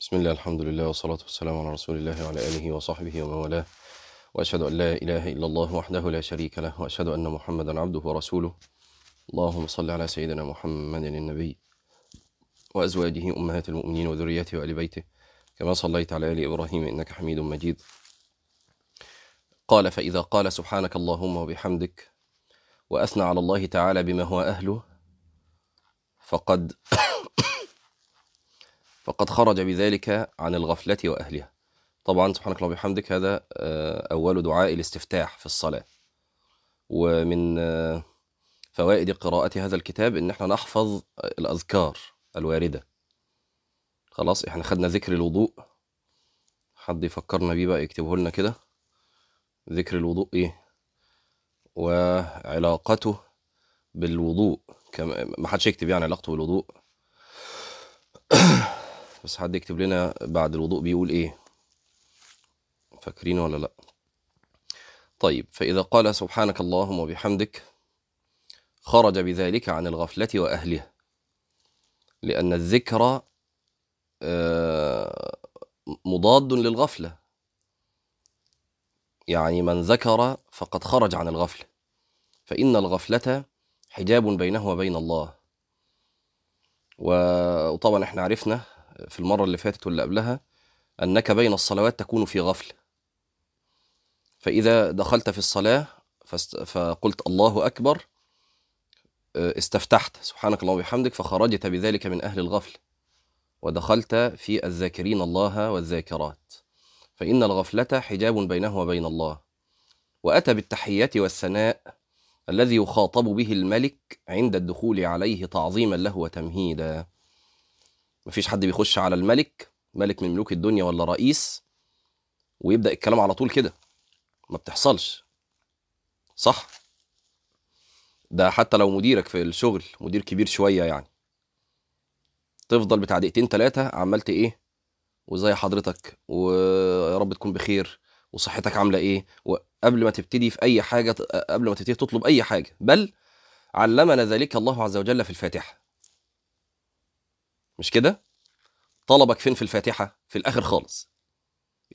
بسم الله الحمد لله والصلاة والسلام على رسول الله وعلى آله وصحبه ومن والاه. وأشهد أن لا إله إلا الله وحده لا شريك له وأشهد أن محمدا عبده ورسوله. اللهم صل على سيدنا محمد النبي وأزواجه أمهات المؤمنين وذريته وآل بيته. كما صليت على آل إبراهيم إنك حميد مجيد. قال فإذا قال سبحانك اللهم وبحمدك وأثنى على الله تعالى بما هو أهله فقد فقد خرج بذلك عن الغفلة وأهلها. طبعا سبحانك اللهم وبحمدك هذا آه، أول دعاء الاستفتاح في الصلاة. ومن آه، فوائد قراءة هذا الكتاب إن إحنا نحفظ الأذكار الواردة. خلاص إحنا خدنا ذكر الوضوء. حد يفكرنا بيه بقى يكتبه لنا كده. ذكر الوضوء إيه؟ وعلاقته بالوضوء. كما ما حدش يكتب يعني علاقته بالوضوء. بس حد يكتب لنا بعد الوضوء بيقول إيه؟ فاكرين ولا لأ؟ طيب فإذا قال سبحانك اللهم وبحمدك خرج بذلك عن الغفلة وأهلها لأن الذكر آه، مضاد للغفلة. يعني من ذكر فقد خرج عن الغفلة. فإن الغفلة حجاب بينه وبين الله. وطبعا إحنا عرفنا في المرة اللي فاتت واللي قبلها أنك بين الصلوات تكون في غفلة فإذا دخلت في الصلاة فقلت الله أكبر آه، استفتحت. سبحانك اللهم وبحمدك فخرجت بذلك من أهل الغفلة ودخلت في الذاكرين الله والذاكرات. فإن الغفلة حجاب بينه وبين الله. وأتى بالتحيات والثناء الذي يخاطب به الملك عند الدخول عليه تعظيما له وتمهيدا. مفيش حد بيخش على الملك ملك من ملوك الدنيا ولا رئيس ويبدأ الكلام على طول كده. ما بتحصلش. صح؟ ده حتى لو مديرك في الشغل مدير كبير شوية يعني. تفضل بتاع دقيقتين تلاتة عملت إيه؟ وإزاي حضرتك؟ ويا رب تكون بخير. وصحتك عاملة إيه؟ وقبل ما تبتدي في أي حاجة قبل ما تبتدي تطلب أي حاجة. بل علمنا ذلك الله عز وجل في الفاتحة. مش كده؟ طلبك فين في الفاتحة؟ في الآخر خالص.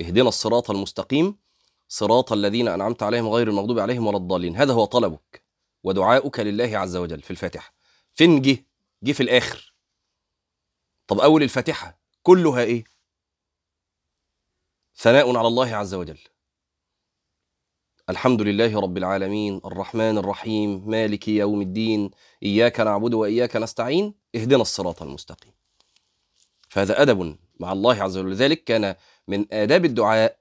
اهدنا الصراط المستقيم صراط الذين أنعمت عليهم غير المغضوب عليهم ولا الضالين. هذا هو طلبك ودعاؤك لله عز وجل في الفاتحة. فين جه؟ جه في الآخر. طب أول الفاتحة كلها إيه؟ ثناء على الله عز وجل. الحمد لله رب العالمين الرحمن الرحيم مالك يوم الدين إياك نعبد وإياك نستعين اهدنا الصراط المستقيم. فهذا أدب مع الله عز وجل. لذلك كان من آداب الدعاء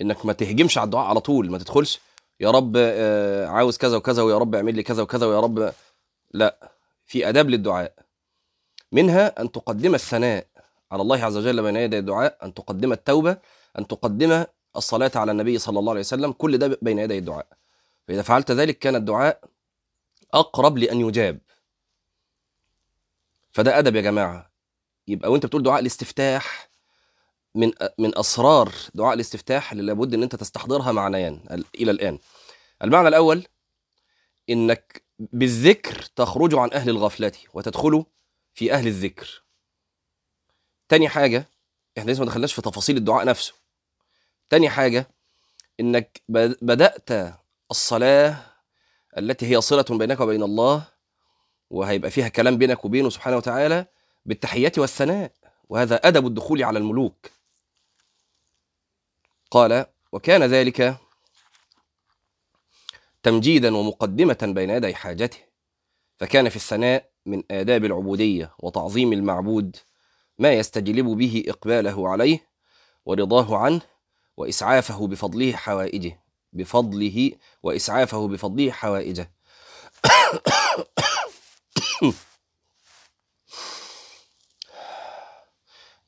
إنك ما تهجمش على الدعاء على طول ما تدخلش يا رب آه، عاوز كذا وكذا ويا رب اعمل لي كذا وكذا ويا رب. لا في آداب للدعاء. منها أن تقدم الثناء على الله عز وجل بين يدي الدعاء أن تقدم التوبة أن تقدم الصلاة على النبي صلى الله عليه وسلم كل ده بين يدي الدعاء. فإذا فعلت ذلك كان الدعاء أقرب لأن يجاب. فده أدب يا جماعة. يبقى وأنت بتقول دعاء الاستفتاح من من أسرار دعاء الاستفتاح اللي لابد أن أنت تستحضرها معنيان ال- إلى الآن. المعنى الأول إنك بالذكر تخرج عن أهل الغفلة وتدخل في أهل الذكر. تاني حاجة إحنا لسه ما دخلناش في تفاصيل الدعاء نفسه. تاني حاجة إنك بد- بدأت الصلاة التي هي صلة بينك وبين الله وهيبقى فيها كلام بينك وبينه سبحانه وتعالى بالتحيات والثناء وهذا أدب الدخول على الملوك. قال وكان ذلك تمجيدا ومقدمة بين يدي حاجته فكان في الثناء من آداب العبودية وتعظيم المعبود ما يستجلب به إقباله عليه ورضاه عنه وإسعافه بفضله حوائجه بفضله وإسعافه بفضله حوائجه.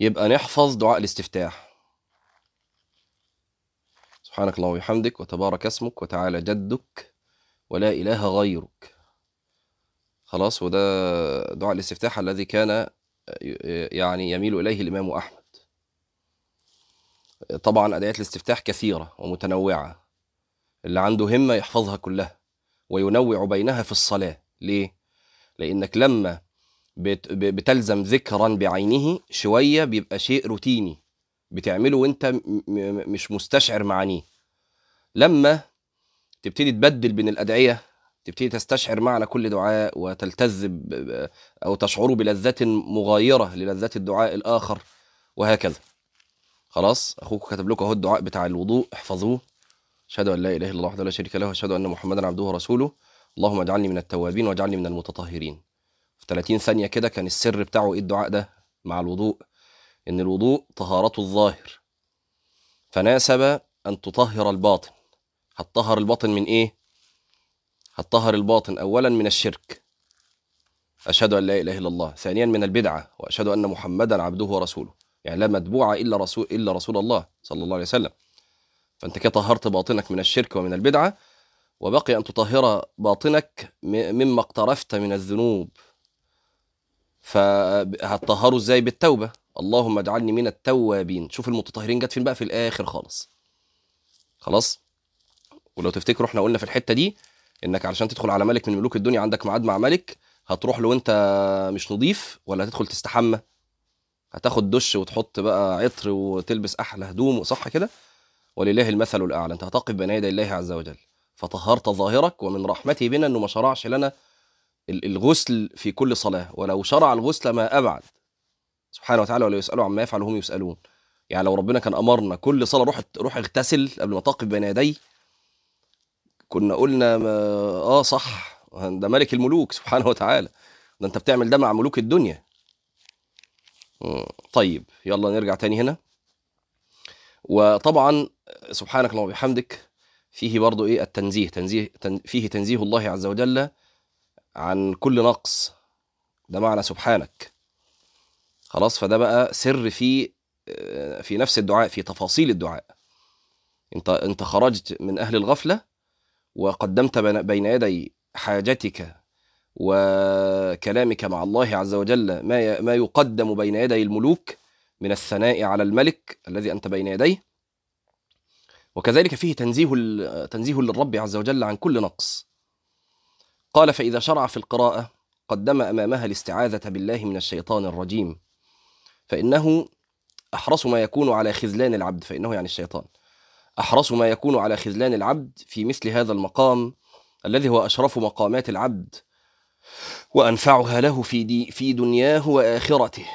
يبقى نحفظ دعاء الاستفتاح. سبحانك اللهم وبحمدك وتبارك اسمك وتعالى جدك ولا إله غيرك. خلاص وده دعاء الاستفتاح الذي كان يعني يميل إليه الإمام أحمد. طبعا أدعية الاستفتاح كثيرة ومتنوعة. اللي عنده همة يحفظها كلها وينوع بينها في الصلاة. ليه؟ لأنك لما بتلزم ذكرا بعينه شوية بيبقى شيء روتيني بتعمله وانت مش مستشعر معانيه. لما تبتدي تبدل بين الأدعية تبتدي تستشعر معنى كل دعاء وتلتذ أو تشعر بلذة مغايرة للذات الدعاء الآخر وهكذا. خلاص أخوك كتب لكم أهو الدعاء بتاع الوضوء احفظوه. أشهد أن لا إله إلا الله وحده لا شريك له واشهد أن محمدا عبده ورسوله. اللهم اجعلني من التوابين واجعلني من المتطهرين. في 30 ثانية كده كان السر بتاعه إيه الدعاء ده؟ مع الوضوء. إن الوضوء طهارة الظاهر. فناسب أن تطهر الباطن. هتطهر الباطن من إيه؟ هتطهر الباطن اولا من الشرك. أشهد أن لا إله إلا الله. ثانيا من البدعة. وأشهد أن محمدا عبده ورسوله. يعني لا متبوع إلا رسول إلا رسول الله صلى الله عليه وسلم. فأنت كده طهرت باطنك من الشرك ومن البدعة. وبقي أن تطهر باطنك مما اقترفت من الذنوب. فهتطهره إزاي بالتوبة؟ اللهم اجعلني من التوابين. شوف المتطهرين جت فين بقى؟ في الآخر خالص. خلاص؟ ولو تفتكروا إحنا قلنا في الحتة دي انك علشان تدخل على ملك من ملوك الدنيا عندك ميعاد مع ملك هتروح له وانت مش نظيف ولا هتدخل تستحمى؟ هتاخد دش وتحط بقى عطر وتلبس أحلى هدوم صح كده؟ ولله المثل الأعلى. أنت هتقف بين يدي الله عز وجل. فطهرت ظاهرك ومن رحمته بنا إنه ما شرعش لنا الغسل في كل صلاة ولو شرع الغسل ما أبعد. سبحانه وتعالى ولا يسألوا عما يفعل وهم يسألون. يعني لو ربنا كان أمرنا كل صلاة روح روح اغتسل قبل ما تقف بين يديه كنا قلنا ما آه صح ده ملك الملوك سبحانه وتعالى. ده أنت بتعمل ده مع ملوك الدنيا. طيب يلا نرجع تاني هنا. وطبعا سبحانك اللهم وبحمدك فيه برضو إيه؟ التنزيه تنزيه تن فيه تنزيه الله عز وجل عن كل نقص. ده معنى سبحانك. خلاص فده بقى سر في آه، في نفس الدعاء في تفاصيل الدعاء. انت انت خرجت من أهل الغفلة وقدمت بين يدي حاجتك وكلامك مع الله عز وجل ما ما يقدم بين يدي الملوك من الثناء على الملك الذي أنت بين يديه. وكذلك فيه تنزيه تنزيه للرب عز وجل عن كل نقص. قال فإذا شرع في القراءة قدم أمامها الاستعاذة بالله من الشيطان الرجيم. فإنه أحرص ما يكون على خذلان العبد. فإنه يعني الشيطان. أحرص ما يكون على خذلان العبد في مثل هذا المقام الذي هو أشرف مقامات العبد وأنفعها له في, دي في دنياه وآخرته.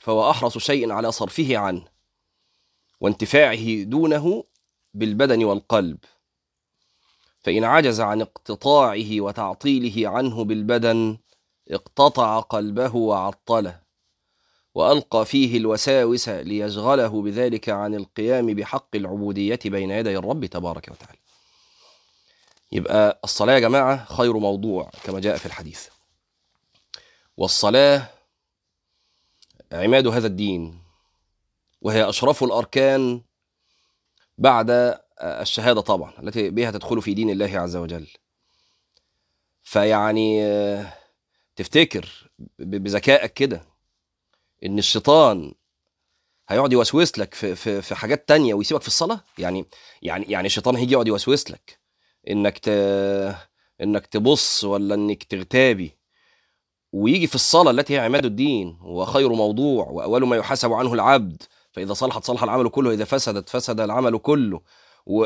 فهو أحرص شيء على صرفه عنه وانتفاعه دونه بالبدن والقلب. فإن عجز عن اقتطاعه وتعطيله عنه بالبدن اقتطع قلبه وعطله وألقى فيه الوساوس ليشغله بذلك عن القيام بحق العبودية بين يدي الرب تبارك وتعالى. يبقى الصلاة يا جماعة خير موضوع كما جاء في الحديث. والصلاة عماد هذا الدين وهي أشرف الأركان بعد الشهادة طبعا التي بها تدخل في دين الله عز وجل. فيعني آه، تفتكر بذكائك كده إن الشيطان هيقعد يوسوس لك في, في, في حاجات تانية ويسيبك في الصلاة؟ يعني يعني يعني الشيطان هيجي يقعد يوسوس لك إنك ت... إنك تبص ولا إنك تغتابي ويجي في الصلاة التي هي عماد الدين وخير موضوع وأول ما يحاسب عنه العبد فإذا صلحت صلح العمل كله وإذا فسدت فسد العمل كله. و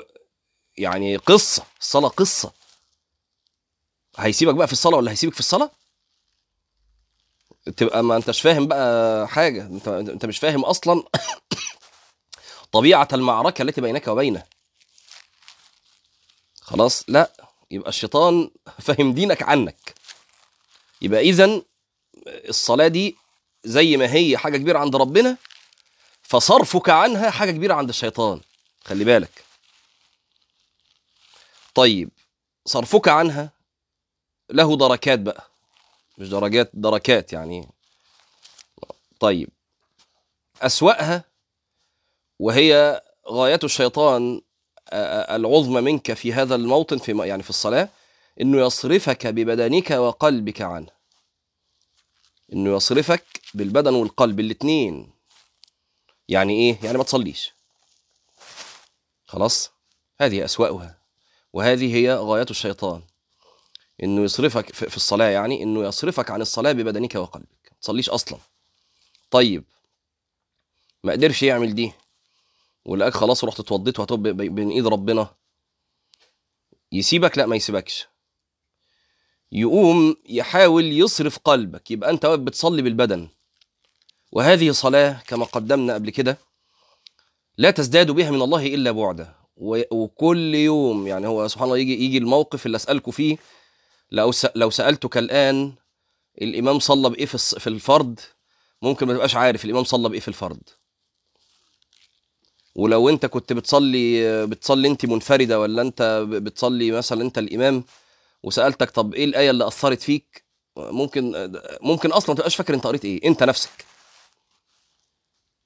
يعني قصة الصلاة قصة. هيسيبك بقى في الصلاة ولا هيسيبك في الصلاة؟ تبقى ما أنتش فاهم بقى حاجة. أنت أنت مش فاهم أصلا طبيعة المعركة التي بينك وبينه. خلاص؟ لا. يبقى الشيطان فهم دينك عنك. يبقى اذا الصلاة دي زي ما هي حاجة كبيرة عند ربنا فصرفك عنها حاجة كبيرة عند الشيطان. خلي بالك. طيب صرفك عنها له دركات بقى. مش درجات دركات يعني. طيب أسوأها وهي غاية الشيطان آه، آه، العظمى منك في هذا الموطن في يعني في الصلاة إنه يصرفك ببدنك وقلبك عنه. إنه يصرفك بالبدن والقلب الاتنين. يعني إيه؟ يعني ما تصليش. خلاص؟ هذه أسوأها. وهذه هي غاية الشيطان. إنه يصرفك في الصلاة يعني إنه يصرفك عن الصلاة ببدنك وقلبك. ما تصليش أصلا. طيب. ما قدرش يعمل دي. ولقاك خلاص رحت اتوضيت وهتوب بين إيد ربنا. يسيبك؟ لا ما يسيبكش. يقوم يحاول يصرف قلبك. يبقى أنت واقف بتصلي بالبدن. وهذه صلاة كما قدمنا قبل كده لا تزداد بها من الله إلا بعدا. وكل يوم يعني هو سبحان الله يجي يجي الموقف اللي اسالكم فيه. لو لو سألتك الآن الإمام صلى بإيه في الفرض ممكن ما تبقاش عارف الإمام صلى بإيه في الفرض. ولو أنت كنت بتصلي بتصلي أنت منفردة ولا أنت بتصلي مثلا أنت الإمام وسألتك طب إيه الآية اللي أثرت فيك؟ ممكن ممكن أصلا ما تبقاش فاكر أنت قريت إيه أنت نفسك.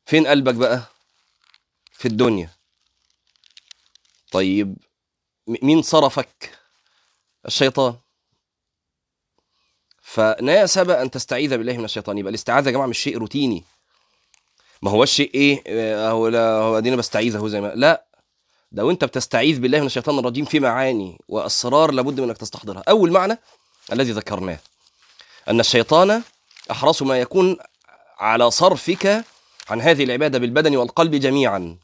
فين قلبك بقى؟ في الدنيا. طيب مين صرفك؟ الشيطان. فناسب أن تستعيذ بالله من الشيطان. يبقى الاستعاذة يا جماعة مش شيء روتيني. ما هوش شيء إيه؟ آه، هو لا هو أدينا بستعيذ اهو زي ما لا. ده وانت بتستعيذ بالله من الشيطان الرجيم في معاني وأسرار لابد من انك تستحضرها. أول معنى الذي ذكرناه أن الشيطان أحرص ما يكون على صرفك عن هذه العبادة بالبدن والقلب جميعا.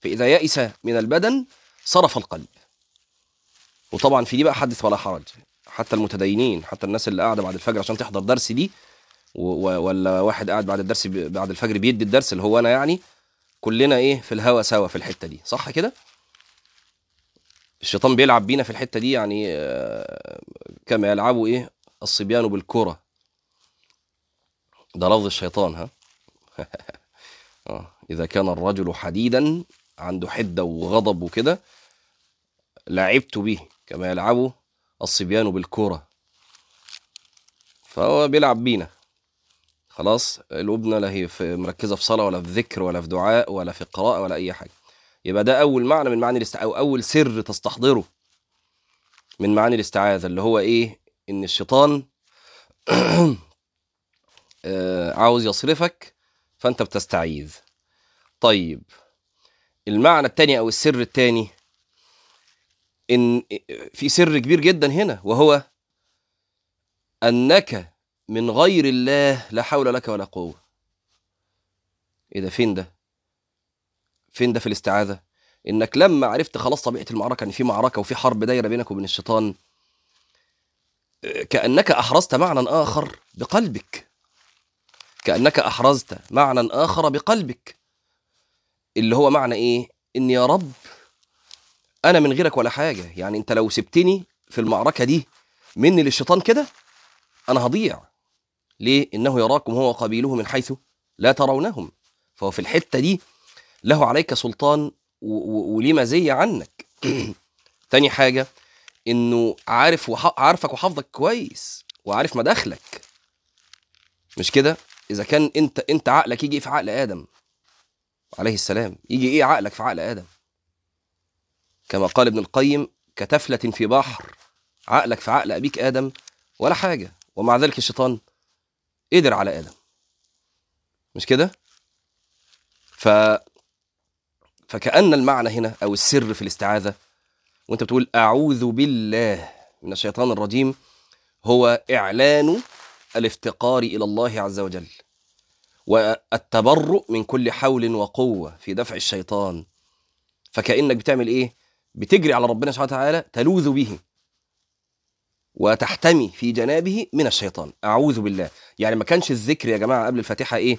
فإذا يئس من البدن صرف القلب. وطبعا في دي بقى حدث ولا حرج. حتى المتدينين حتى الناس اللي قاعدة بعد الفجر عشان تحضر درس دي ولا واحد قاعد بعد الدرس بعد الفجر بيدي الدرس اللي هو أنا يعني كلنا إيه في الهوا سوا في الحتة دي. صح كده؟ الشيطان بيلعب بينا في الحتة دي يعني آه، كما يلعبوا إيه؟ الصبيان بالكرة. ده لفظ الشيطان ها؟ آه، إذا كان الرجل حديدا عنده حدة وغضب وكده لعبت به كما يلعب الصبيان بالكره فهو بيلعب بينا. خلاص الابنه لا هي في مركزة في صلاة ولا في ذكر ولا في دعاء ولا في قراءة ولا أي حاجة. يبقى ده أول معنى من معاني الاستعاذه أو أول سر تستحضره من معاني الاستعاذة اللي هو إيه؟ إن الشيطان آه، عاوز يصرفك فأنت بتستعيذ. طيب المعنى الثاني أو السر الثاني إن في سر كبير جدا هنا وهو أنك من غير الله لا حول لك ولا قوة. إيه ده؟ فين ده؟ فين ده في الاستعاذة؟ إنك لما عرفت خلاص طبيعة المعركة إن في معركة وفي حرب دايرة بينك وبين الشيطان كأنك أحرزت معنى آخر بقلبك. كأنك أحرزت معنى آخر بقلبك. اللي هو معنى إيه؟ إن يا رب أنا من غيرك ولا حاجة. يعني أنت لو سبتني في المعركة دي مني للشيطان كده أنا هضيع. ليه؟ إنه يراكم هو وقبيله من حيث لا ترونهم. فهو في الحتة دي له عليك سلطان وليه مزيه عنك. تاني حاجة إنه عارف وح... عارفك وحافظك كويس وعارف مداخلك. مش كده؟ إذا كان انت أنت عقلك يجي في عقل آدم عليه السلام يجي إيه عقلك في عقل آدم؟ كما قال ابن القيم كتفلة في بحر عقلك في عقل أبيك آدم ولا حاجة ومع ذلك الشيطان قدر على آدم. مش كده؟ ف فكأن المعنى هنا أو السر في الاستعاذة وأنت بتقول أعوذ بالله من الشيطان الرجيم هو إعلان الافتقار إلى الله عز وجل والتبرؤ من كل حول وقوة في دفع الشيطان. فكأنك بتعمل إيه؟ بتجري على ربنا سبحانه وتعالى تلوذ به وتحتمي في جنابه من الشيطان. أعوذ بالله. يعني ما كانش الذكر يا جماعة قبل الفاتحة إيه؟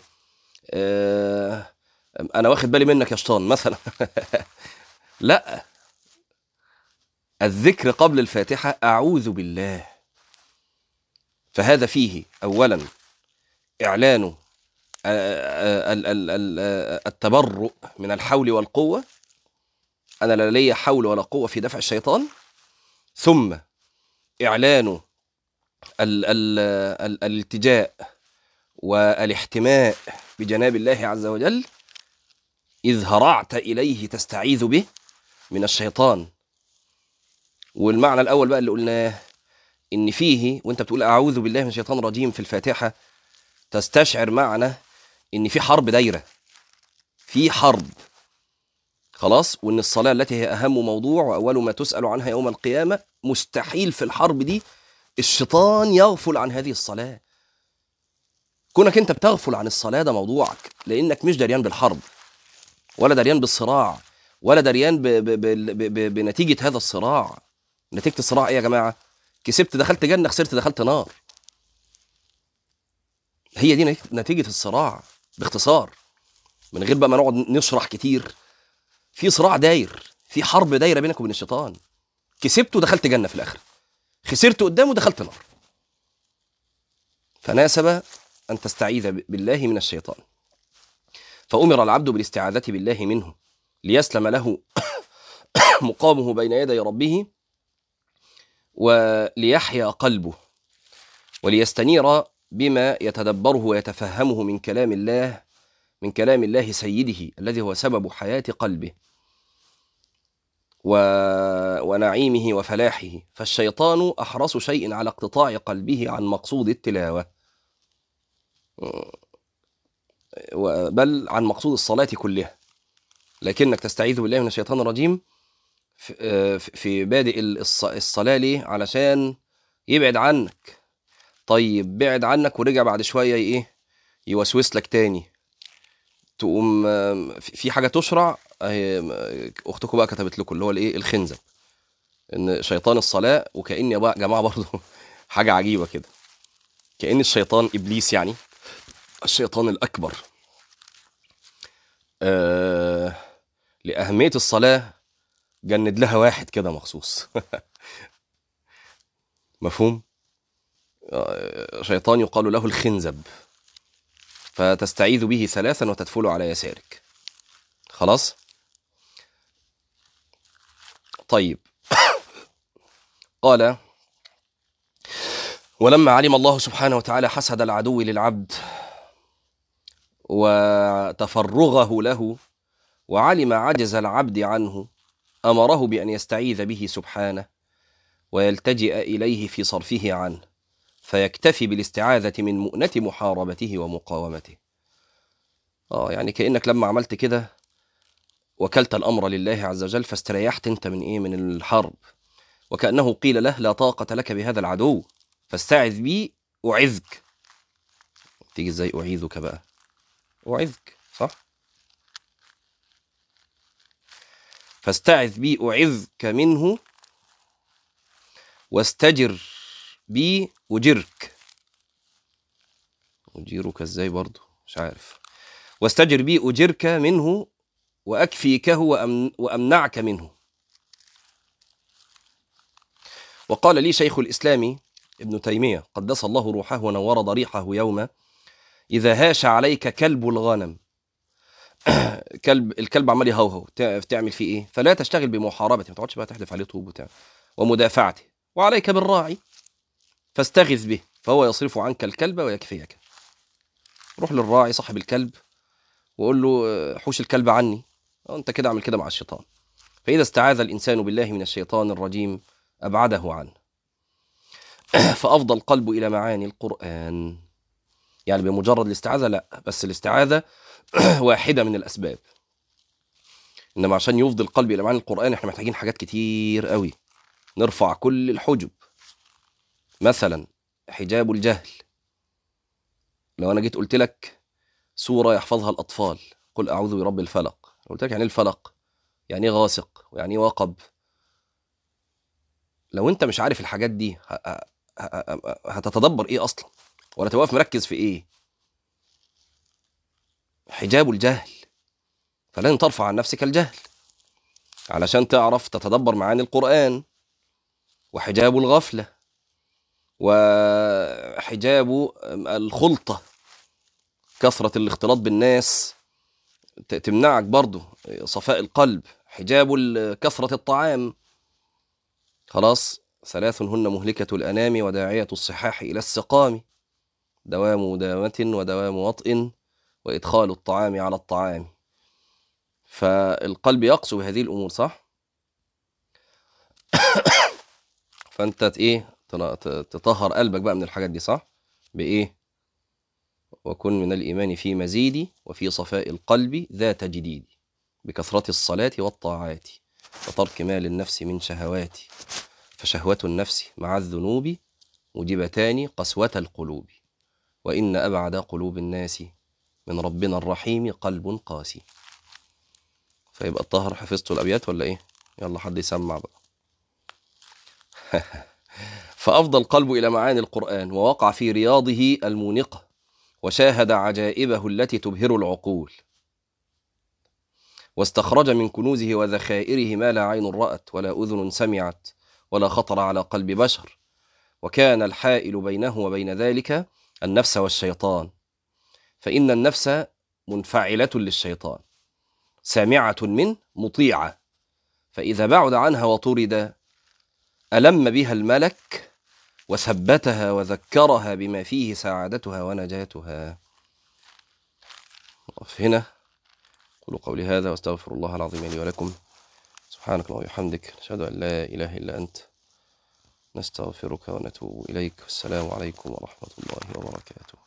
آه أنا واخد بالي منك يا شيطان مثلا. لا. الذكر قبل الفاتحة أعوذ بالله. فهذا فيه اولا إعلان آه، ال- آه، التبرؤ من الحول والقوة أنا لا لي حول ولا قوة في دفع الشيطان. ثم إعلان ال ال ال الالتجاء والاحتماء بجناب الله عز وجل. إذ هرعت إليه تستعيذ به من الشيطان. والمعنى الأول بقى اللي قلناه إن فيه وأنت بتقول أعوذ بالله من الشيطان الرجيم في الفاتحة تستشعر معنى إن في حرب دايرة. في حرب. خلاص وإن الصلاة التي هي أهم موضوع وأول ما تسأل عنها يوم القيامة مستحيل في الحرب دي الشيطان يغفل عن هذه الصلاة. كونك أنت بتغفل عن الصلاة ده موضوعك لأنك مش دريان بالحرب ولا دريان بالصراع ولا دريان ب ب ب ب ب بنتيجة هذا الصراع. نتيجة الصراع إيه يا جماعة؟ كسبت دخلت جنة خسرت دخلت نار. هي دي نتيجة الصراع باختصار. من غير بقى ما نقعد نشرح كتير في صراع داير في حرب دايرة بينك وبين الشيطان. كسبت ودخلت جنة في الآخر. خسرت قدامه ودخلت نار. فناسب أن تستعيذ بالله من الشيطان. فأمر العبد بالاستعاذة بالله منه ليسلم له مقامه بين يدي ربه وليحيا قلبه وليستنير بما يتدبره ويتفهمه من كلام الله من كلام الله سيده الذي هو سبب حياة قلبه و... ونعيمه وفلاحه. فالشيطان أحرص شيء على اقتطاع قلبه عن مقصود التلاوة. بل عن مقصود الصلاة كلها. لكنك تستعيذ بالله من الشيطان الرجيم في بادئ الصلاة ليه علشان يبعد عنك. طيب بعد عنك ورجع بعد شوية إيه يوسوس لك تاني. تقوم في حاجة تشرع أختكم بقى كتبت لكم اللي هو الإيه؟ الخنزب إن شيطان الصلاة وكأن يا جماعة برضه حاجة عجيبة كده. كأن الشيطان إبليس يعني الشيطان الأكبر. آه لأهمية الصلاة جند لها واحد كده مخصوص. مفهوم؟ شيطان يقال له الخنزب. فتستعيذ به ثلاثا وتدفل على يسارك. خلاص؟ طيب. قال ولما علم الله سبحانه وتعالى حسد العدو للعبد وتفرغه له وعلم عجز العبد عنه أمره بأن يستعيذ به سبحانه ويلتجئ إليه في صرفه عنه. فيكتفي بالاستعاذة من مؤنة محاربته ومقاومته. آه يعني كأنك لما عملت كده وكلت الأمر لله عز وجل فاستريحت أنت من إيه؟ من الحرب. وكأنه قيل له لا طاقة لك بهذا العدو فاستعذ بي أعذك. تيجي إزاي أعيذك بقى؟ أعذك صح؟ فاستعذ بي أعذك منه واستجر بي اجرك أجيرك إزاي برضه مش عارف. واستجر بي أجرك منه واكفيكه وأمن وأمنعك منه. وقال لي شيخ الإسلام ابن تيمية قدس الله روحه ونور ضريحه يوما إذا هاش عليك كلب الغنم. كلب الكلب عمال يهوهو. تعمل فيه إيه؟ فلا تشتغل بمحاربته ما تقعدش بقى تحدف عليه طوب ومدافعته. وعليك بالراعي. فاستغث به فهو يصرف عنك الكلب ويكفيك. روح للراعي صاحب الكلب وقول له حوش الكلب عني. أنت كده اعمل كده مع الشيطان. فإذا استعاذ الإنسان بالله من الشيطان الرجيم أبعده عنه. فافضى القلب إلى معاني القرآن. يعني بمجرد الاستعاذة لا بس الاستعاذة واحدة من الأسباب. إنما عشان يفضي القلب إلى معاني القرآن إحنا محتاجين حاجات كتير قوي نرفع كل الحجب. مثلا حجاب الجهل. لو أنا جيت قلت لك سورة يحفظها الأطفال قل أعوذ برب الفلق. قلت لك يعني إيه الفلق؟ يعني إيه غاسق؟ ويعني إيه وقب؟ لو أنت مش عارف الحاجات دي هتتدبر إيه أصلا؟ ولا تبقى مركز في إيه؟ حجاب الجهل. فلن ترفع عن نفسك الجهل. علشان تعرف تتدبر معاني القرآن. وحجاب الغفلة. وحجاب الخلطة كثرة الاختلاط بالناس تمنعك برضو صفاء القلب حجاب كثرة الطعام. خلاص ثلاث هن مهلكة الأنام وداعية الصحاح إلى السقام. دوام مدامة ودوام وطئ وإدخال الطعام على الطعام. فالقلب يقسو بهذه الأمور صح؟ فأنت إيه؟ تطهر قلبك بقى من الحاجات دي صح؟ بإيه؟ وكن من الإيمان في مزيد وفي صفاء القلب ذات جديد بكثرة الصلاة والطاعات وترك مال النفس من شهوات فشهوة النفس مع الذنوب موجبتان قسوة القلوب وإن أبعد قلوب الناس من ربنا الرحيم قلب قاسي فيبقى الطاهر حفظتوا الأبيات ولا إيه؟ يلا حد يسمع بقى فأفضى القلب إلى معاني القرآن ووقع في رياضه المونقة وشاهد عجائبه التي تبهر العقول. واستخرج من كنوزه وذخائره ما لا عين رأت ولا أذن سمعت ولا خطر على قلب بشر. وكان الحائل بينه وبين ذلك النفس والشيطان. فإن النفس منفعلة للشيطان. سامعة من مطيعة. فإذا بعد عنها وطرد ألم بها الملك وثبتها وذكرها بما فيه سعادتها ونجاتها. نقف هنا قولوا قولي هذا واستغفر الله العظيم لي ولكم. سبحانك اللهم وبحمدك. نشهد أن لا إله إلا أنت. نستغفرك ونتوب إليك. والسلام عليكم ورحمة الله وبركاته.